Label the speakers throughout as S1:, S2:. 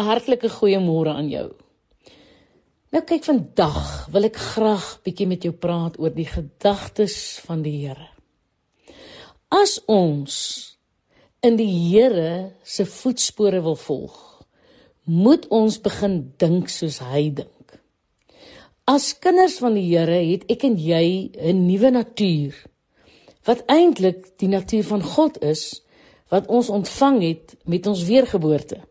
S1: 'n hartlike goeiemôre aan jou. Nou kyk vandag wil ek graag bietjie met jou praat oor die gedagtes van die Here. As ons in die Here se voetspore wil volg, moet ons begin dink soos hy dink. As kinders van die Here het ek en jy 'n nuwe natuur wat eintlik die natuur van God is wat ons ontvang het met ons weergeboorte.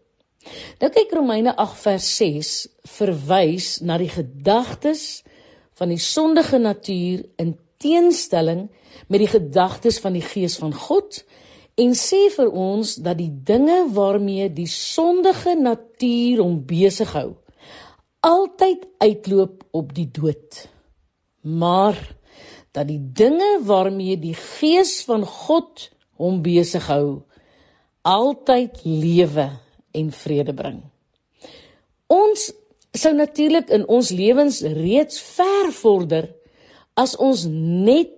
S1: Nou kyk Romeine 8 vers 6 verwys na die gedagtes van die sondige natuur in teenstelling met die gedagtes van die gees van God en sê vir ons dat die dinge waarmee die sondige natuur hom besig hou altyd uitloop op die dood. Maar dat die dinge waarmee die gees van God hom besig hou altyd lewe en vrede bring. Ons sou natuurlik in ons lewens reeds ver vorder as ons net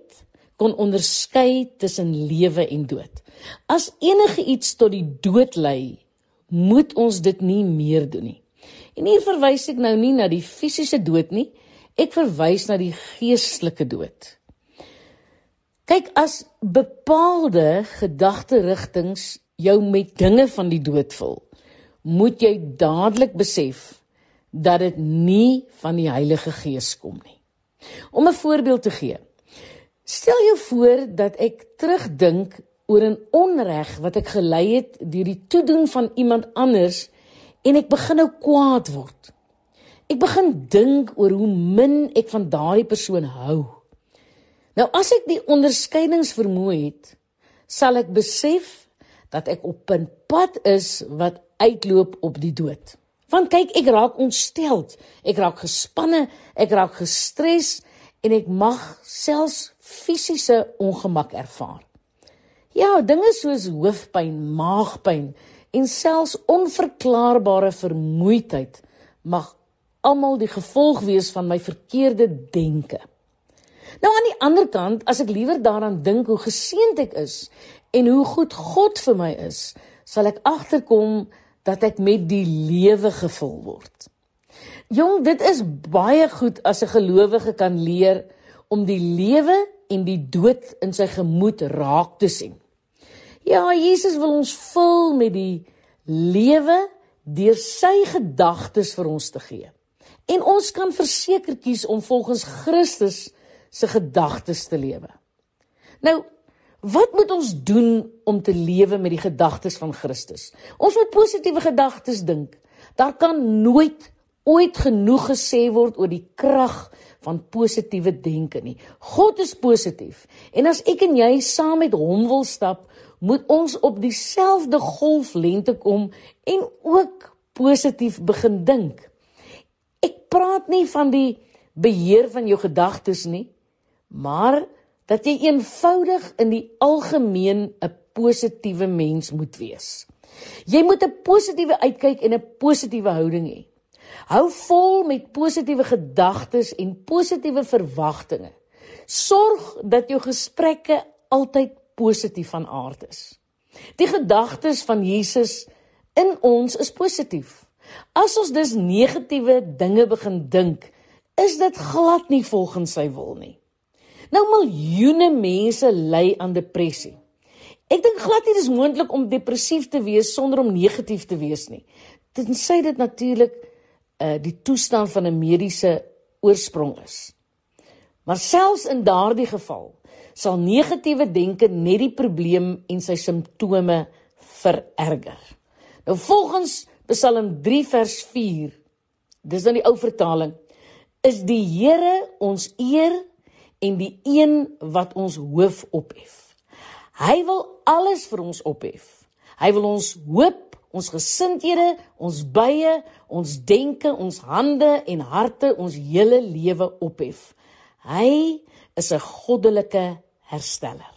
S1: kon onderskei tussen lewe en dood. As enige iets tot die dood lei, moet ons dit nie meer doen nie. En hier verwys ek nou nie na die fisiese dood nie, ek verwys na die geestelike dood. Kyk as bepaalde gedagterigtings jou met dinge van die dood vul moet jy dadelik besef dat dit nie van die Heilige Gees kom nie. Om 'n voorbeeld te gee. Stel jou voor dat ek terugdink oor 'n onreg wat ek gelei het deur die toedoen van iemand anders en ek begin nou kwaad word. Ek begin dink oor hoe min ek van daardie persoon hou. Nou as ek die onderskeidingsvermoë het, sal ek besef dat ek op 'n pad is wat uitloop op die dood. Want kyk, ek raak ontsteld, ek raak gespanne, ek raak gestres en ek mag selfs fisiese ongemak ervaar. Ja, dinge soos hoofpyn, maagpyn en selfs onverklaarbare vermoeidheid mag almal die gevolg wees van my verkeerde denke. Nou aan die ander kant, as ek liewer daaraan dink hoe geseënd ek is en hoe goed God vir my is, sal ek agterkom dat ek met die lewe gevul word. Jong, dit is baie goed as 'n gelowige kan leer om die lewe en die dood in sy gemoed raak te sien. Ja, Jesus wil ons vul met die lewe deur sy gedagtes vir ons te gee. En ons kan verseker kies om volgens Christus se gedagtes te lewe. Nou, Wat moet ons doen om te lewe met die gedagtes van Christus? Ons moet positiewe gedagtes dink. Daar kan nooit ooit genoeg gesê word oor die krag van positiewe denke nie. God is positief. En as ek en jy saam met hom wil stap, moet ons op dieselfde golflengte kom en ook positief begin dink. Ek praat nie van die beheer van jou gedagtes nie, maar dat jy eenvoudig in die algemeen 'n positiewe mens moet wees. Jy moet 'n positiewe uitkyk en 'n positiewe houding hê. Hou vol met positiewe gedagtes en positiewe verwagtinge. Sorg dat jou gesprekke altyd positief van aard is. Die gedagtes van Jesus in ons is positief. As ons dus negatiewe dinge begin dink, is dit glad nie volgens sy wil nie. Nou miljoene mense ly aan depressie. Ek dink glad nie dis moontlik om depressief te wees sonder om negatief te wees nie. Tensy dit natuurlik uh die toestand van 'n mediese oorsprong is. Maar selfs in daardie geval sal negatiewe denke net die probleem en sy simptome vererger. Nou volgens Psalm 3 vers 4, dis dan die ou vertaling, is die Here ons eer en die een wat ons hoof ophef. Hy wil alles vir ons ophef. Hy wil ons hoop, ons gesindhede, ons bye, ons denke, ons hande en harte, ons hele lewe ophef. Hy is 'n goddelike hersteller.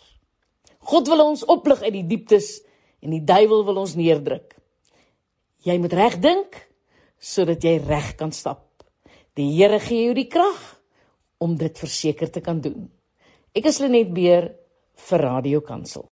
S1: God wil ons oplig uit die dieptes en die duiwel wil ons neerdruk. Jy moet reg dink sodat jy reg kan stap. Die Here gee jou die krag om dit verseker te kan doen. Ek is Lenet Beer vir Radio Kansel.